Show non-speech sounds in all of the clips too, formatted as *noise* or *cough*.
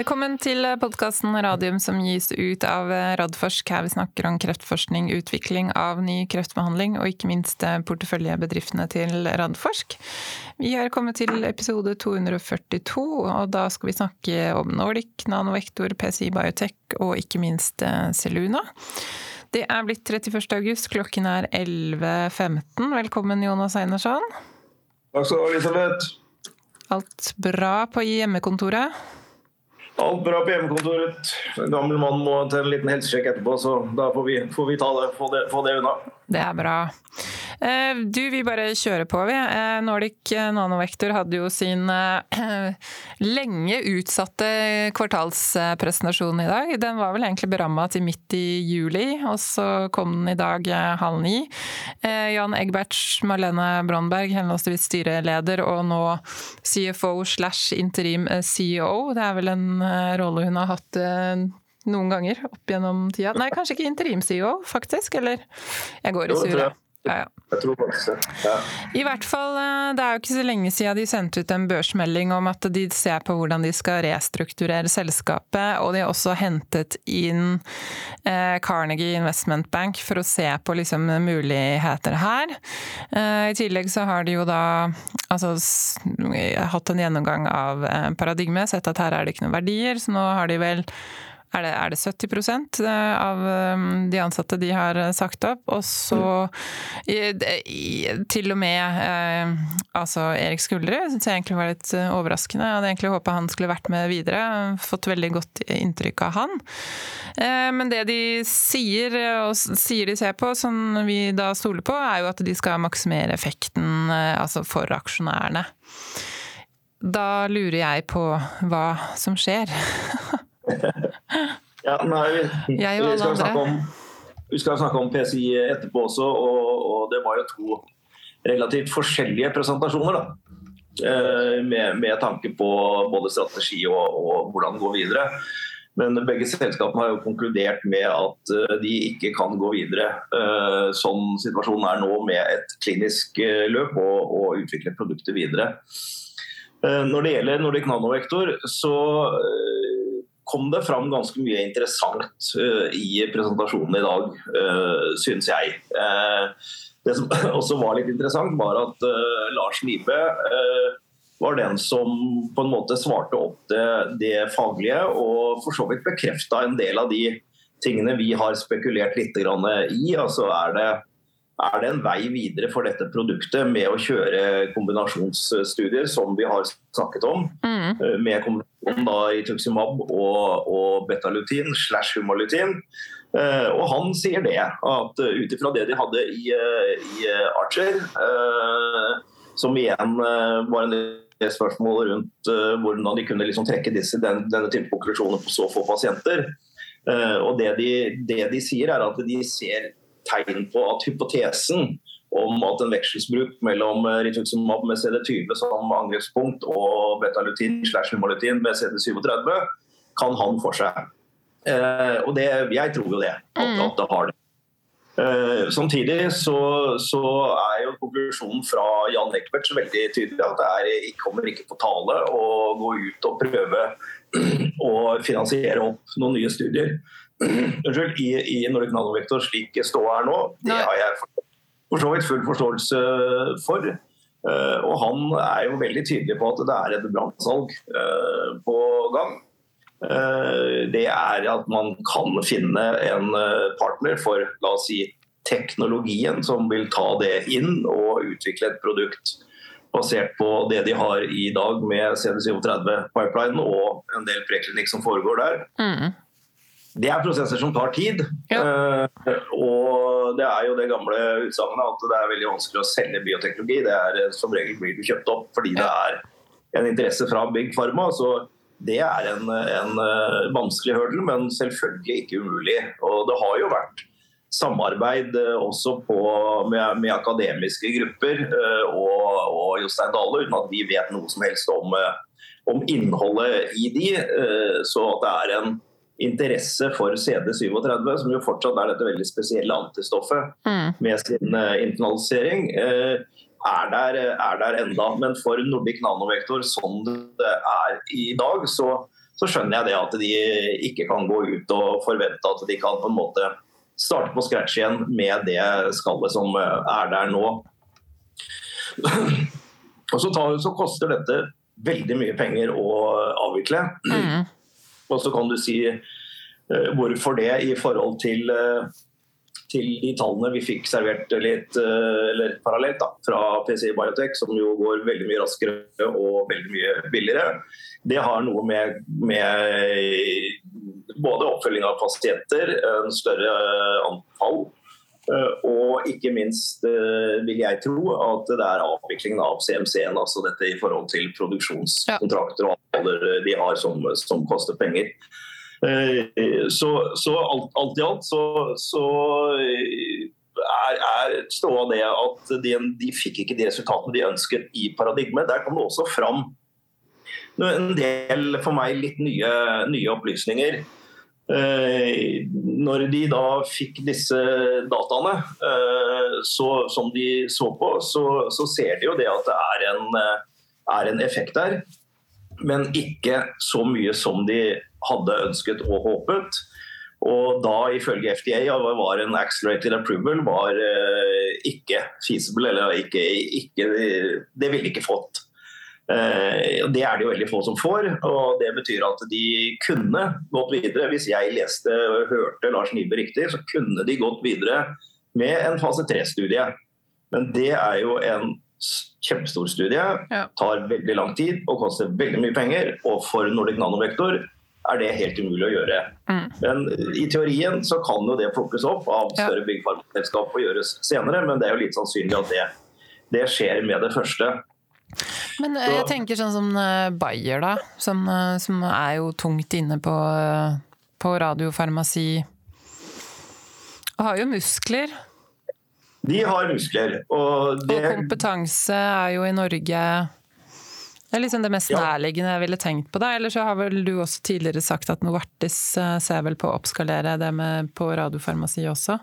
Velkommen til podkasten Radium som gis ut av Radforsk. Her vi snakker om kreftforskning, utvikling av ny kreftbehandling og ikke minst porteføljebedriftene til Radforsk. Vi har kommet til episode 242, og da skal vi snakke om Nordic, Nanovektor, PCI Biotech og ikke minst Seluna. Det er blitt 31. august, klokken er 11.15. Velkommen, Jonas Einarsson. Takk skal du ha, Elisabeth. Alt bra på hjemmekontoret? Alt bra på hjemmekontoret. En gammel mann må til en liten helsesjekk etterpå, så da får vi, får vi det, få det, få det unna. Det er bra. Eh, du, vi bare kjører på, vi. Eh, Nordic Nanovektor hadde jo sin eh, lenge utsatte kvartalspresentasjon i dag. Den var vel egentlig beramma til midt i juli, og så kom den i dag halv ni. Jan Egberts, Marlene Brandberg, henholdsvis styreleder og nå CFO slash interim CEO. Det er vel en rolle hun har hatt noen ganger opp gjennom tida. Nei, kanskje ikke interim-CEO, faktisk? Eller jeg går i surre. Ja, ja. Jeg tror faktisk. Ja. I hvert fall, eh, Det er jo ikke så lenge siden de sendte ut en børsmelding om at de ser på hvordan de skal restrukturere selskapet, og de har også hentet inn eh, Carnegie Investment Bank for å se på liksom, muligheter her. Eh, I tillegg så har de jo da altså, hatt en gjennomgang av paradigmet, sett at her er det ikke noen verdier, så nå har de vel er det, er det 70 eh, av um, de ansatte de har eh, sagt opp. Og så til og med eh, altså Erik Skuldre syns jeg egentlig var litt overraskende. Jeg hadde egentlig håpa han skulle vært med videre. Fått veldig godt inntrykk av han. Men det de sier, og sier de ser på, som vi da stoler på, er jo at de skal maksimere effekten altså for aksjonærene. Da lurer jeg på hva som skjer. *laughs* *laughs* ja, nei, vi, og skal andre. om, vi skal snakke om PCI etterpå også, og, og, det var jo to relativt forskjellige presentasjoner. da. Eh, med, med tanke på både strategi og, og hvordan gå videre. Men begge selskapene har jo konkludert med at eh, de ikke kan gå videre. Eh, sånn situasjonen er nå med et klinisk løp og, og utvikle produktet videre. Når det gjelder Nordic Nanovektor, så kom det fram ganske mye interessant uh, i presentasjonen i dag, uh, syns jeg. Uh, det som *laughs* også var litt interessant, var at Lars Libe var den som på en måte svarte opp det, det faglige, og for så vidt bekrefta en del av de tingene vi har spekulert litt i. Altså er det er det en vei videre for dette produktet med å kjøre kombinasjonsstudier, som vi har snakket om, mm. Eh, med kombinasjon da i tuximab og, og betalutin slash humalutin. Uh, og han sier det, at uh, ut ifra det de hadde i, i Archer, som igjen var en spørsmål rundt hvordan de kunne liksom trekke disse, den, denne type konklusjoner på så få pasienter. og det de, det de sier, er at de ser tegn på at hypotesen om at en vekselsbruk mellom eh, rituximab med CD20 som angrepspunkt og betalutin slash humalutin med CD37 kan han for seg. Eh, og det, jeg tror jo det, at, mm. at det har det. Eh, samtidig så, så, er jo konklusjonen fra Jan Eckberts veldig tydelig at det er, kommer ikke på tale å gå ut og prøve *clears throat* å finansiere opp noen nye studier unnskyld, i, i Nordic Nanovektor slik ståa er nå. Det har jeg for så vidt full forståelse for. Uh, og han er jo veldig tydelig på at det er et brannsalg uh, på gang. Uh, det er at man kan finne en partner for la oss si, teknologien som vil ta det inn og utvikle et produkt basert på det de har i dag med CD37-pipeline og en del preklinikk som foregår der. Mm. Det er prosesser som tar tid. Ja. Uh, og det er jo det gamle utsagnet at det er veldig vanskelig å selge bioteknologi. Det er eh, Som regel blir du kjøpt opp fordi det er en interesse fra Big Pharma. Så det er en, en uh, vanskelig hørdel, men selvfølgelig ikke umulig. Og det har jo vært samarbeid også på, med, med, akademiske grupper og, og Jostein Dale, uten at vi vet noe som helst om, om innholdet i de. så at det er en interesse for CD37, som jo fortsatt er dette veldig spesielle antistoffet mm. med sin uh, internalisering, uh, er, der, er der enda. Men for Nordic Nanovektor, sånn det er i dag, så, så skjønner jeg det at de ikke kan gå ut og forvente at de kan på en måte starte på scratch igjen med det skallet som er der nå. Og så, tar, så koster dette veldig mye penger å avvikle. Mm. Og så kan du si uh, hvorfor det i forhold til, uh, til de tallene vi fikk servert litt uh, eller parallelt da, fra PC Biotech, som jo går veldig mye raskere og veldig mye billigere. Det har noe med, med både oppfølging av pasienter, en større antall Eh, og ikke minst eh, vil jeg tro at det er avviklingen av CMC-en, altså dette i forhold til produksjonskontrakter og avtaler de har som, som koster penger. Eh, så, så alt, alt, i alt så, så er, er ståa det at de, de, fikk ikke de resultatene de ønsket i paradigmet. Der kom det også fram en del for meg litt nye, nye opplysninger. Eh, når de da fikk disse dataene eh, så, som de så på, så, så, ser de jo det at det er en, eh, er en, effekt der. Men ikke så mye som de hadde ønsket og håpet. Og da ifølge FDA var en accelerated approval var ikke feasible, eller ikke, ikke Det ville ikke fått. Eh, det er det jo veldig få som får. og Det betyr at de kunne gått videre. Hvis jeg leste og hørte Lars Nibe riktig, så kunne de gått videre med en fase 3-studie. Men det er jo en kjempestor studie, tar veldig lang tid og koster veldig mye penger. Og for Nordic Nanovektor er det helt umulig å gjøre. Mm. Men i teorien så kan jo det plukkes opp av større ja. byggfarmselskap og gjøres senere, men det er jo litt sannsynlig at det, det skjer med det første. Men eh, jeg tenker sånn som eh, Bayer, da. Som, eh, som er jo tungt inne på, på radiofarmasi. Og har jo muskler. De har muskler. Og, det... og kompetanse er jo i Norge det er liksom det mest nærliggende jeg ville tenkt på. da, Eller så har vel du også tidligere sagt at Novartis ser vel på å oppskalere det med på radiofarmasi også?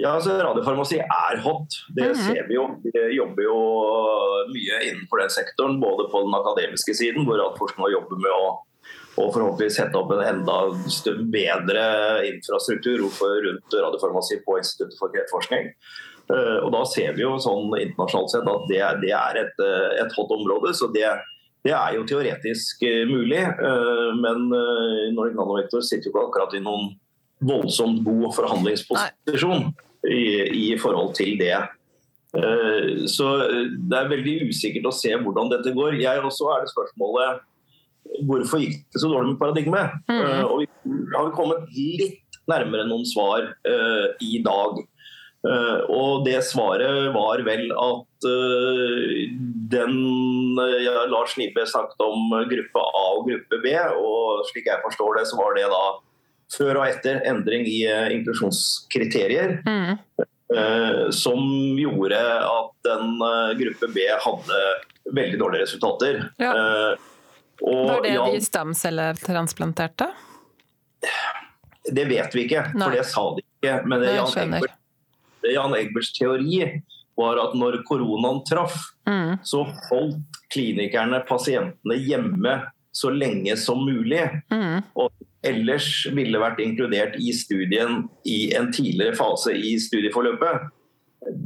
Ja, altså Radiofarmasi er hot. Det mm -hmm. ser vi jo. Vi jobber jo mye innenfor den sektoren. Både på den akademiske siden, hvor Radforskning jobber med å og forhåpentligvis sette opp en enda bedre infrastruktur rundt radiofarmasi på Instituttet for kreftforskning. Eh, og Da ser vi jo sånn internasjonalt sett at det, det er et, eh, et, hot område. så det, det er jo teoretisk eh, mulig, men Nordic Nanovektor sitter jo ikke akkurat i noen voldsomt god forhandlingsposisjon i, i, forhold til det. Eh, så det er veldig usikkert å se hvordan dette går. Jeg også er det spørsmålet hvorfor gikk det så dårlig med paradigmet? Mm. Eh, og vi har kommet litt nærmere noen svar i dag. Og det svaret var vel at den Lars Nibe snakket om gruppe A og gruppe B, og slik jeg forstår det, så var det da før og etter endring i uh, inklusjonskriterier. Mm. Uh, som gjorde at den uh, gruppe B hadde veldig dårlige resultater. Ja. Var det de stamcelletransplanterte? Det vet vi ikke, Nei. for det sa de ikke. Men det Jan, Egbert, Jan Egberts teori var at når koronaen traff, mm. så holdt klinikerne pasientene hjemme så lenge som mulig. Mm. Og ellers ville vært inkludert i studien i en tidligere fase i studieforløpet.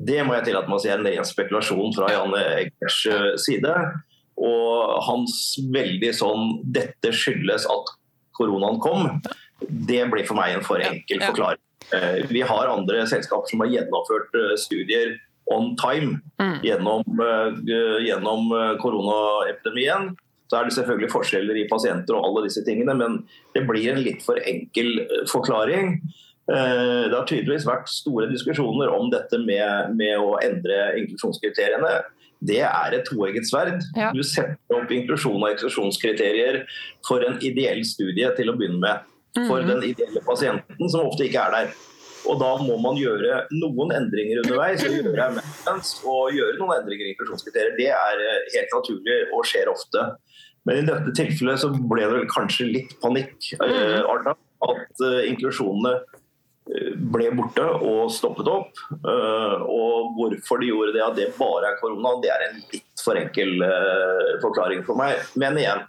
Det må jeg tillate meg å si er en ren spekulasjon fra Janne Eggers eh, side. Og hans veldig sånn 'dette skyldes at koronaen kom', det blir for meg en for enkel forklaring. Eh, vi har andre selskaper som har gjennomført eh, studier on time mm. gjennom, gjennom koronaepidemien. Så er det selvfølgelig forskjeller i pasienter og alle disse tingene, men det blir en litt for enkel eh, forklaring. Eh, det har tydeligvis vært store diskusjoner om dette med, med å endre inklusjonskriteriene. Det er et toegget sverd. Ja. Du setter opp inklusjon og eksklusjonskriterier for en ideell studie til å begynne med. For mm. den ideelle pasienten, som ofte ikke er der. Og da må man gjøre noen endringer underveis og gjøre, og gjøre noen endringer i inklusjonskriterier. Det er eh, helt naturlig og skjer ofte. Men i dette tilfellet så ble det kanskje litt panikk. Eh, mm. At uh, inklusjonene eh, ble borte og stoppet opp. Og hvorfor de gjorde det, at det bare er korona, det er en litt for enkel forklaring for meg. Men igjen,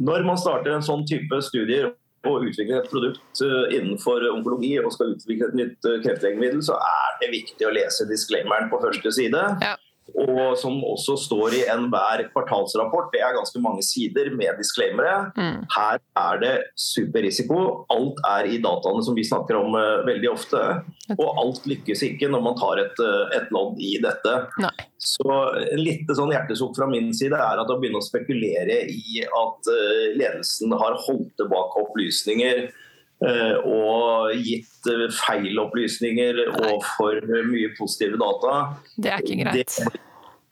Når man starter en sånn type studier og utvikler et produkt innenfor onkologi og skal utvikle et nytt kreftlegemiddel, så er det viktig å lese disclaimeren på første side. Ja og som også står i enhver kvartalsrapport. Det er ganske mange sider med disclaimere. Mm. Her er det superrisiko. Alt er i dataene som vi snakker om uh, veldig ofte. Og alt lykkes ikke når man tar et, uh, et lodd i dette. Nei. Så litt sånn hjertesukk fra min side er at å begynne å spekulere i at uh, ledelsen har holdt tilbake opplysninger og gitt feil opplysninger og for mye positive data. Det er ikke greit. Det,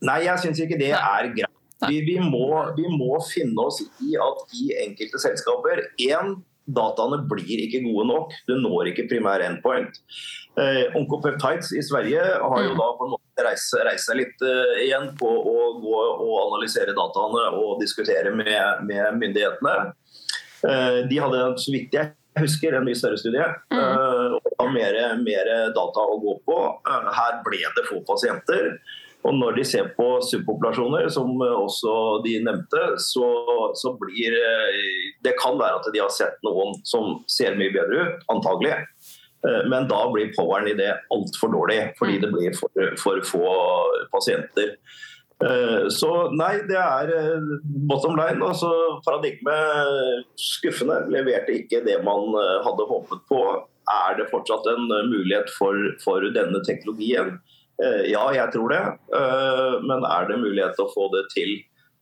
Nei, jeg syns ikke det er greit. Vi, vi, må, vi, må, finne oss i at i enkelte selskaper en, dataene blir ikke gode nok. Du når ikke primær endpoint. Eh, Oncopeptides i Sverige har jo mm. da på en måte reist seg litt eh, igjen på å gå og analysere dataene og diskutere med, med myndighetene. Eh, de hadde, så vidt jeg husker, en mye større studie. Mm. og mer, mer data å gå på. her ble det få pasienter. Og når de ser på subpopulasjoner, som også de nevnte, så, så, blir eh, Det kan være at de har sett noen som ser mye bedre ut, antagelig. Eh, men da blir poweren i det altfor dårlig, fordi det blir for, for få pasienter. Eh, så nei, det er bottom line. Altså, paradigmet skuffende. Leverte ikke det man hadde håpet på. Er det fortsatt en mulighet for, for denne teknologien? Eh, ja, jeg tror det. Eh, men er det mulighet til å få det til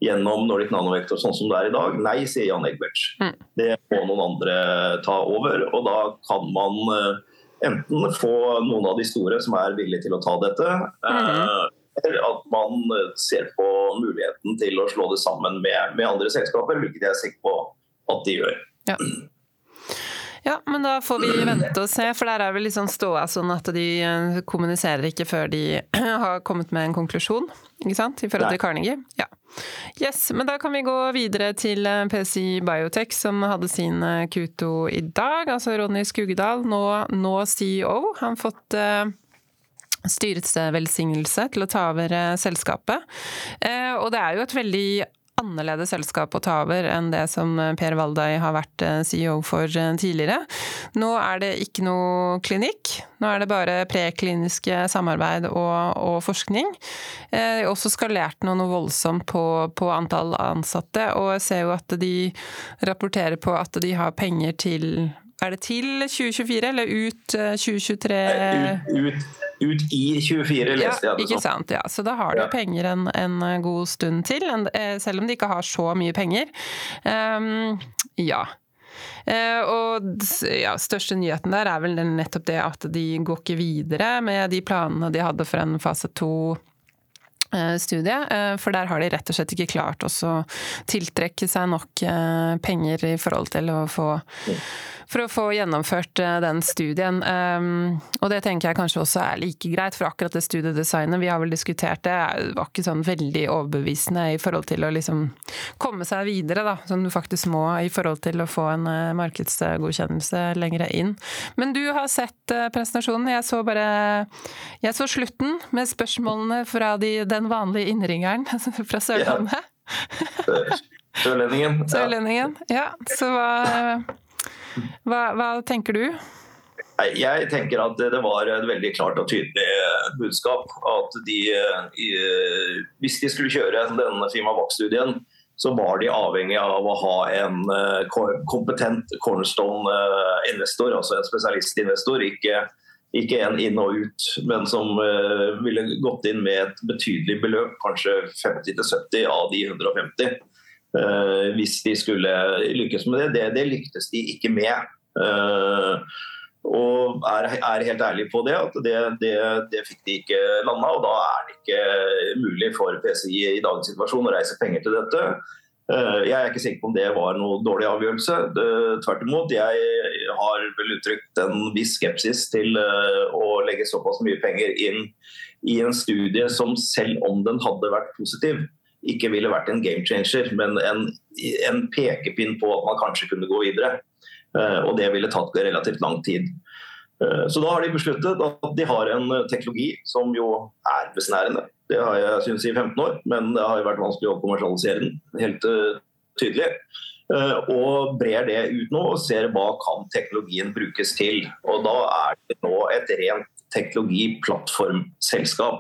gjennom Nordic Nanovektor sånn som det er i dag? Nei, sier Jan Egberts. Mm. Det må noen andre ta over. Og da kan man eh, enten få noen av de store som er villige til å ta dette, mm. eller at man ser på muligheten til å slå det sammen med, med andre selskaper, hvilket jeg er sikker på at de gjør. Ja. Ja, men da får vi vente og se, for der er vel liksom ståa sånn at de eh, kommuniserer ikke før de *clears throat* har kommet med en konklusjon, ikke sant, i forhold til Carnegie. Ja. Yes, men da kan vi gå videre til eh, PCI Biotech, som hadde sin kuto Q2 i dag. Altså Ronny Skugedal, nå, nå CEO. Han har fått styrets velsignelse til å ta over selskapet. Og det er jo et veldig annerledes selskap å ta over enn det som Per Valdai har vært eh, CEO for eh, tidligere. Nå er det ikke noe klinikk, nå er det bare prekliniske samarbeid og, og forskning. Eh, har også skalert noe, noe voldsomt på, på, antall ansatte, og jeg ser jo at de rapporterer på at de har penger til Er det til 2024 eller ut 2023? Ut, ut ut i 24, leste jeg det ikke sant, ja. Så da har de ja. penger en, en, god stund til, eh, selv om de ikke har så mye penger. Um, ja. Uh, og ja, største nyheten der er vel nettopp det at de går ikke videre med de planene de hadde for en fase to Eh, studie, eh, for der har de rett og slett ikke klart å tiltrekke seg nok eh, penger i forhold til å få for å få gjennomført den studien. Og det tenker jeg kanskje også er like greit, for akkurat det studiedesignet, vi har vel diskutert det, var ikke sånn veldig overbevisende i forhold til å liksom komme seg videre, da, som du faktisk må i forhold til å få en markedsgodkjennelse lenger inn. Men du har sett presentasjonen, jeg så bare Jeg så slutten med spørsmålene fra de den vanlige innringeren *laughs* fra Sørlandet. Ja. Sørlendingen. Ja. Sørlendingen. Ja, så hva, hva, hva tenker du? Jeg tenker at det var et veldig klart og tydelig budskap. At de, hvis de skulle kjøre denne Fima Vox-studien, så var de avhengig av å ha en eh, kompetent cornerstone-investor, eh, altså en spesialistinvestor. Ikke ikke en inn og ut, men som ville gått inn med et betydelig beløp, kanskje 50-70 av de 150. Uh, hvis de skulle lykkes med det. Det, det lyktes de ikke med. Uh, og er, er, helt ærlig på det, at det, det, det fikk de ikke landa. Og da er det ikke mulig for PCI i dagens situasjon å reise penger til dette. Eh, jeg er ikke sikker på om det var noe dårlig avgjørelse. Tvert imot. Jeg har vel uttrykt en viss skepsis til å legge såpass mye penger inn i en studie som selv om den hadde vært positiv, ikke ville vært en game changer, men en, en pekepinn på at man kanskje kunne gå videre. Eh, og det ville tatt relativt lang tid. Så da har de besluttet at de har en teknologi som jo er besnærende. Det har jeg syntes i 15 år, men det har jo vært vanskelig å kommersialisere den. Helt tydelig. Eh, og brer det ut nå og ser hva kan teknologien brukes til. Og Da er det nå et rent teknologiplattformselskap.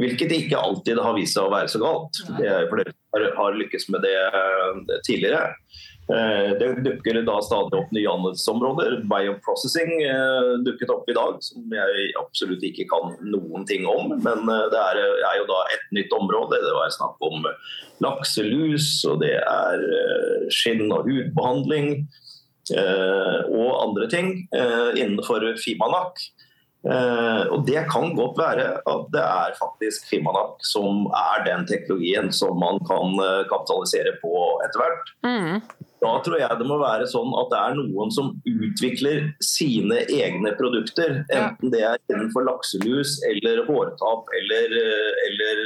Hvilket ikke alltid har vist seg å være så galt. Det er fordi har lykkes med det tidligere. Eh, det dukker da stadig opp nye anvendelsesområder. Bioprocessing eh, dukket opp i dag, som jeg absolutt ikke kan noen ting om. Men eh, det er, jo da et nytt område. Det var snakk om lakselus, og det er skinn- og hudbehandling. Og andre ting innenfor Fimanak. Uh, og Det kan godt være at det er faktisk Fimanak som er den teknologien som man kan uh, kapitalisere på etter hvert. Mm. Da tror jeg det må være sånn at det er noen som utvikler sine egne produkter. Enten det er innenfor lakselus eller hårtap eller, uh, eller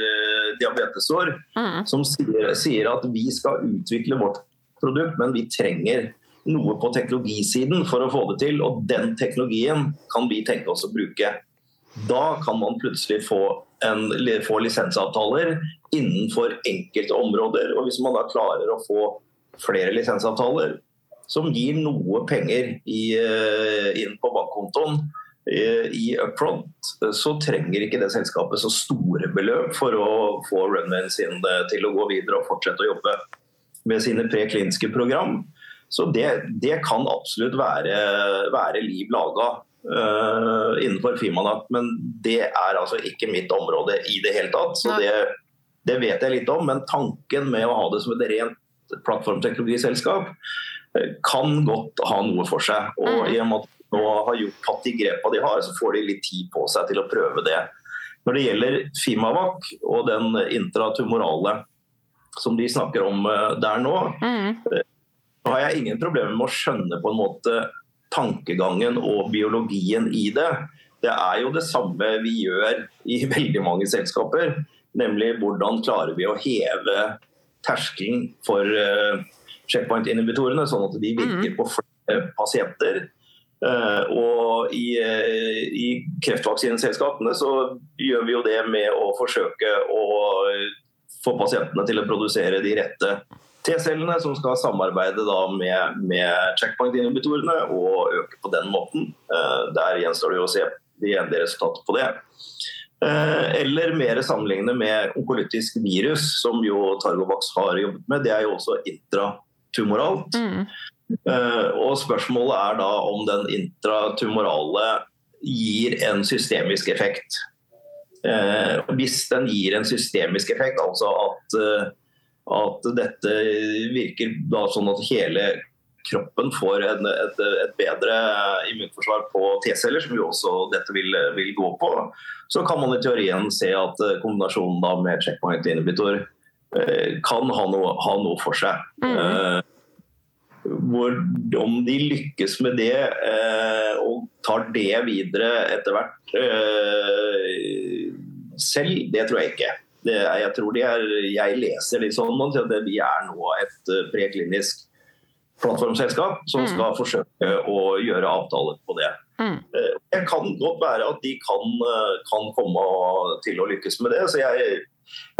diabetesår. Mm. Som sier, sier at vi skal utvikle vårt produkt, men vi trenger noe på teknologisiden for å få det til, og den teknologien kan vi tenke oss å bruke. Da kan man plutselig få, en, få lisensavtaler innenfor enkelte områder. Og hvis man da klarer å få flere lisensavtaler som gir noe penger i, eh, inn på bankkontoen eh, i upfront, så trenger ikke det selskapet så store beløp for å få runwayen sin eh, til å gå videre og fortsette å jobbe med sine prekliniske program. Så det, det kan absolutt være, være liv laga uh, innenfor Fimanak, men det er altså ikke mitt område i det hele tatt. Så det, det, vet jeg litt om, men tanken med å ha det som et rent plattformteknologiselskap uh, kan godt ha noe for seg. Og mm. i og med at nå har gjort tatt de grepa de har, så får de litt tid på seg til å prøve det. Når det gjelder Fimavac og den intratumorale som de snakker om uh, der nå, mm har jeg ingen problemer med å skjønne på en måte tankegangen og biologien i det. Det er jo det samme vi gjør i *laughs* veldig mange selskaper. Nemlig hvordan klarer vi å heve terskelen for uh, checkpoint-inhibitorene, sånn at de virker mm. på flere pasienter. Uh, og i, uh, i kreftvaksineselskapene så gjør vi jo det med å forsøke å få pasientene til å produsere de rette T-cellene som skal samarbeide med, med checkpoint-inhibitorene og øke på den måten. Eh, der gjenstår det å se de endelige resultatene på det. Eh, eller mer sammenligne med onkolytisk virus, som jo Targovax har jobbet med. Det er jo også intratumoralt. Mm. Eh, og spørsmålet er da om den intratumorale gir en systemisk effekt. Hvis den gir en systemisk effekt, altså at at dette virker da sånn at hele kroppen får en, et, et, bedre immunforsvar på T-celler, som jo også dette vil, vil, gå på. Så kan man i teorien se at kombinasjonen da med checkpoint inhibitor eh, kan ha noe, ha noe, for seg. Mm. Eh, hvor, om de lykkes med det eh, og tar det videre etter hvert eh, selv, det tror jeg ikke det, jeg tror de er, jeg leser litt sånn at vi er nå et eh, preklinisk plattformselskap som mm. skal forsøke å gjøre avtaler på det. Mm. Eh, det kan godt være at de kan, eh, kan, komme til å lykkes med det. Så jeg,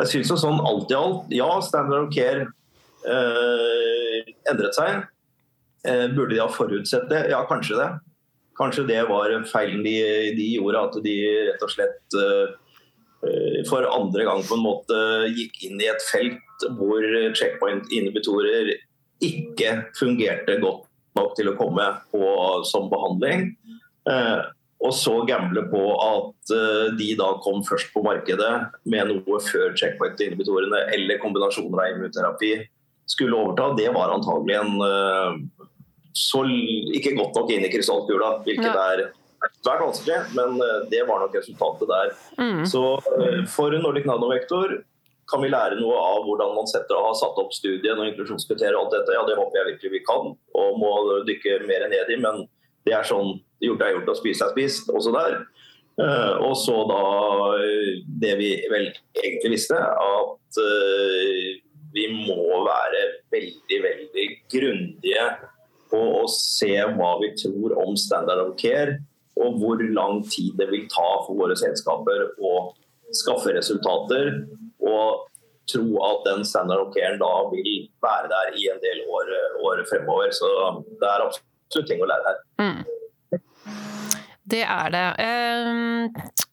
jeg syns sånn alt i alt, ja, Standard of Care eh, endret seg. Eh, burde de ha forutsett det? Ja, kanskje det. Kanskje det var feilen de, de gjorde, at de rett og slett Eh, for andre gang på en måte gikk inn i et felt hvor checkpoint-inhibitorer ikke fungerte godt nok til å komme på som behandling. Eh, og så gamble på at eh, de da kom først på markedet med noe før checkpoint-inhibitorene eller kombinasjoner av immunterapi skulle overta. Det var antagelig en så ikke godt nok inn i krystallkula, hvilket ja. er svært vanskelig, men eh, det var nok resultatet der. Mm. Så eh, for Nordic Nanovektor kan vi lære noe av hvordan man setter, har satt opp studien og inklusjonskriterier og alt dette? Ja, det håper jeg virkelig vi kan, og må dykke mer ned i. Men det er sånn gjort er gjort og spist er spist også der. Uh, og så da det vi vel egentlig visste, at uh, vi må være veldig, veldig grundige på å se hva vi tror om standard of care og hvor lang tid det vil ta for våre selskaper å skaffe resultater. Og tro at den standard care da vil være der i en del år, år fremover. Så det er absolutt ting å lære her. Mm. Det er det.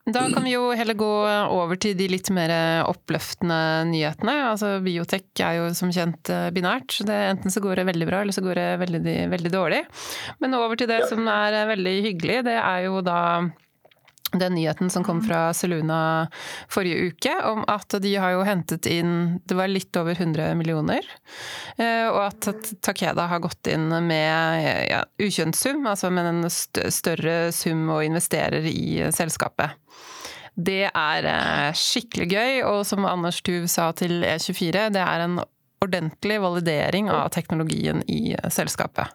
Da kan vi jo heller gå over til de litt mer oppløftende nyhetene. Altså Biotek er jo som kjent eh, binært. Det, enten så går det veldig bra, eller så går det veldig, veldig dårlig. Men over til det ja. som er veldig hyggelig, det er jo da den nyheten som kom fra Seluna forrige uke, om at de har jo hentet inn Det var litt over 100 millioner. Eh, og at Takeda har gått inn med ja, ukjent sum, altså med en større sum og investerer i selskapet. Det er eh, skikkelig gøy, og som Anders Tuv sa til E24, det er en ordentlig validering av teknologien i selskapet.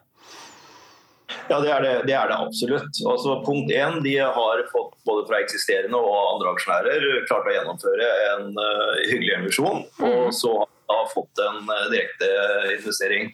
Ja, det er det, det, er det absolutt. Altså, punkt én, De har fått både fra eksisterende og andre aksjonærer klart å gjennomføre en uh, hyggelig emisjon. Mm. Og så har de fått en uh, direkte investering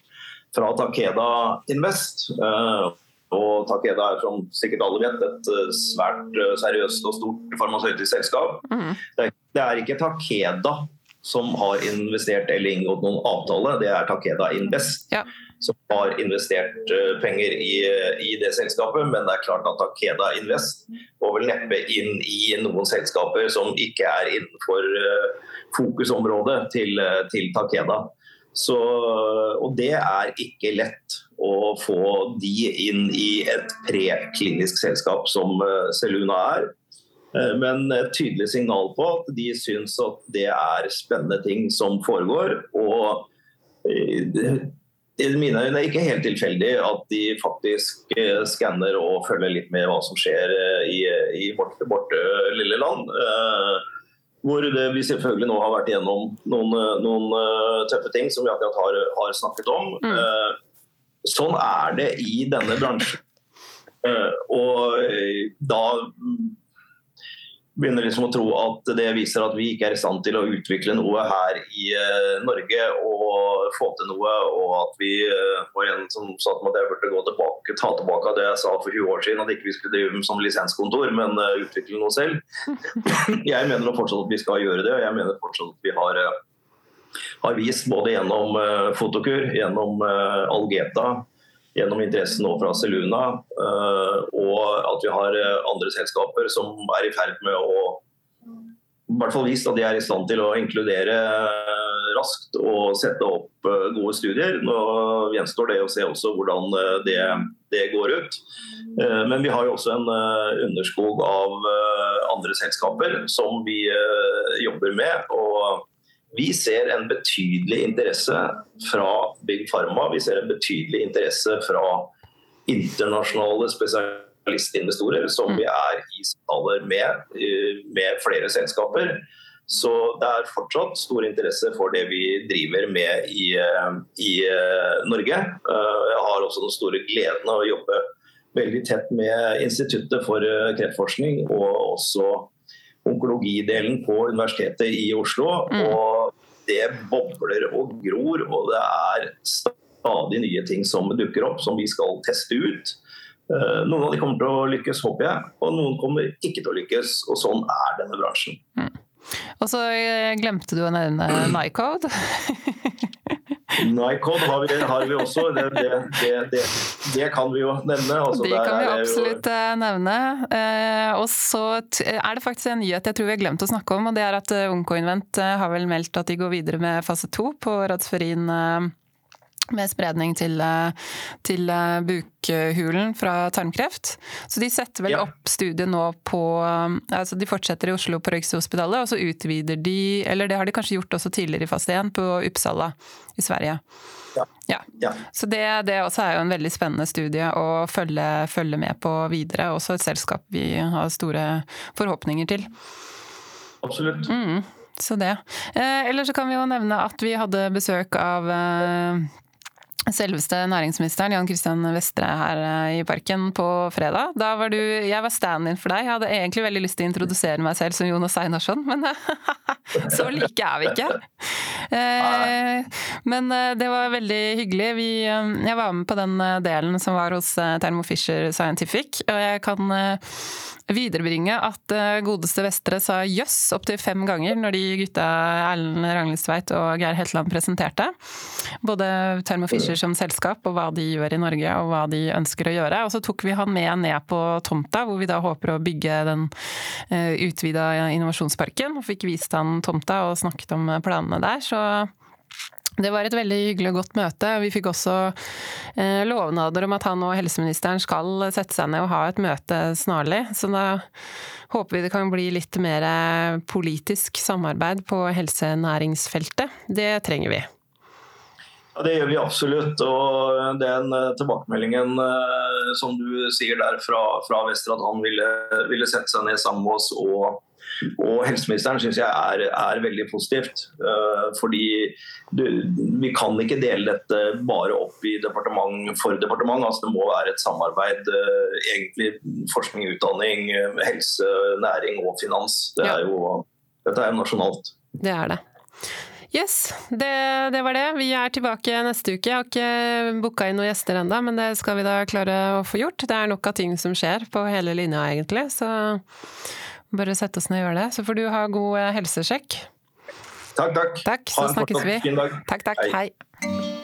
fra Takeda Invest. Uh, og Takeda er som sikkert alle vet et svært seriøst og stort farmasøytisk selskap. Mm. Det, er, det er ikke Takeda som har investert eller inngått noen avtale, det er Takeda Invest. Ja som har investert eh, penger i, i, det selskapet. Men det er klart at Takeda Invest går vel neppe inn i noen selskaper som ikke er innenfor eh, fokusområdet til, eh, til Takeda. Så, og det er ikke lett å få de inn i et preklinisk selskap som Seluna er. Men et tydelig signal på at de syns at det er spennende ting som foregår. Og i mine øyne er ikke helt tilfeldig at de faktisk eh, skanner og følger litt med hva som skjer eh, i, i vårt, vårt, eh, lille land. hvor det, vi selvfølgelig nå har vært igjennom noen, noen tøffe ting som vi akkurat har, har snakket om. Mm. sånn er det i denne bransjen. og da begynner liksom å tro at det viser at vi ikke er i stand til å utvikle noe her i uh, Norge og få til noe. Og at vi var en som sa at jeg burde gå tilbake, ta tilbake det jeg sa for 20 år siden, at ikke vi skulle drive som lisenskontor, men uh, utvikle noe selv. *laughs* jeg mener fortsatt at vi skal gjøre det, og jeg mener fortsatt at vi har, har vist både gjennom Fotokur, gjennom Algeta, gjennom interessen nå fra Seluna, eh, og at vi har eh, andre selskaper som er i ferd med å i hvert fall vist at de er i stand til å inkludere eh, raskt og sette opp gode studier. Nå gjenstår det å se også hvordan det, det går ut. Men vi har jo også en underskog av andre selskaper som vi jobber med. og vi ser en betydelig interesse fra Big Pharma. Vi ser en betydelig interesse fra internasjonale spesialistinvestorer som vi er i samtaler med, eh, med flere selskaper. Så det er fortsatt stor interesse for det vi driver med i, eh, i eh, Norge. Jeg har også den store gleden av å jobbe veldig tett med Instituttet for kreftforskning og også onkologidelen på Universitetet i Oslo. Mm. Og det bobler og gror, og det er stadig nye ting som dukker opp som vi skal teste ut. Eh, noen av de kommer til å lykkes, håper jeg, og noen kommer ikke til å lykkes. Og sånn er denne bransjen. Mm. Og så eh, glemte du å nevne Nycode. *laughs* Nycode har vi, har vi også. Det, det, det, det, kan vi jo nevne. Altså, det kan vi absolutt jo... Eh, nevne. Eh, og så er det faktisk en nyhet jeg tror vi har glemt å snakke om. og det er at Onkoinvent har vel meldt at de går videre med fase to på Radsferin med spredning til, eh, til, eh, bukhulen fra tarmkreft. Så de setter vel ja. opp studiet nå på eh, altså De fortsetter i Oslo på Røyksehospitalet, og så utvider de Eller det har de kanskje gjort også tidligere i fase 1, på Uppsala i Sverige. Ja. ja. ja. Så det, det, også er jo en veldig spennende studie å følge, følge med på videre. Også et selskap vi har store forhåpninger til. Absolutt. Mm. Så det. Eh, eller så kan vi jo nevne at vi hadde besøk av eh, Selveste næringsministeren Jan Kristian Vestre her eh, i parken på fredag. Da var du, jeg var stand-in for deg. Jeg hadde egentlig veldig lyst til å introdusere meg selv som Jonas Einarsson, men *laughs* så like er vi ikke. Eh, men eh, det var veldig hyggelig. Vi, jeg var med på den delen som var hos Thermo Fisher Scientific, og jeg kan viderebringe at eh, godeste Vestre sa jøss opptil fem ganger når de gutta Erlend Ragnhildstveit og Geir Hetland presenterte. Både Thermo Fisher som selskap og hva de gjør i Norge og hva de ønsker å gjøre. Og så tok vi han med ned på tomta, hvor vi da håper å bygge den eh, utvida innovasjonsparken. Og fikk vist han tomta og snakket om planene der. Så det var et veldig hyggelig og godt møte. Vi fikk også eh, lovnader om at han og helseministeren skal sette seg ned og ha et møte snarlig. Så da håper vi det kan bli litt mer eh, politisk samarbeid på helsenæringsfeltet. Det trenger vi. Ja, Det gjør vi absolutt. Og den eh, tilbakemeldingen som du sier der fra, fra Vester, at han ville, ville sette seg ned sammen med oss og og helseministeren syns jeg er, er, veldig positivt. Uh, fordi du, vi kan ikke dele dette bare opp i departement for departement. Altså, det må være et samarbeid. Egentlig forskning, utdanning, helse, næring og finans. Det er jo, dette er jo nasjonalt. Det er det. Yes, det, det, var det. Vi er tilbake neste uke. Jeg har ikke booka inn noen gjester ennå, men det skal vi da klare å få gjort. Det er nok av ting som skjer på hele linja, egentlig. Så bare sette oss ned og gjøre det. Så får du ha god eh, helsesjekk. Takk, takk. Takk, Så snakkes vi. Takk, takk. Hei. hei.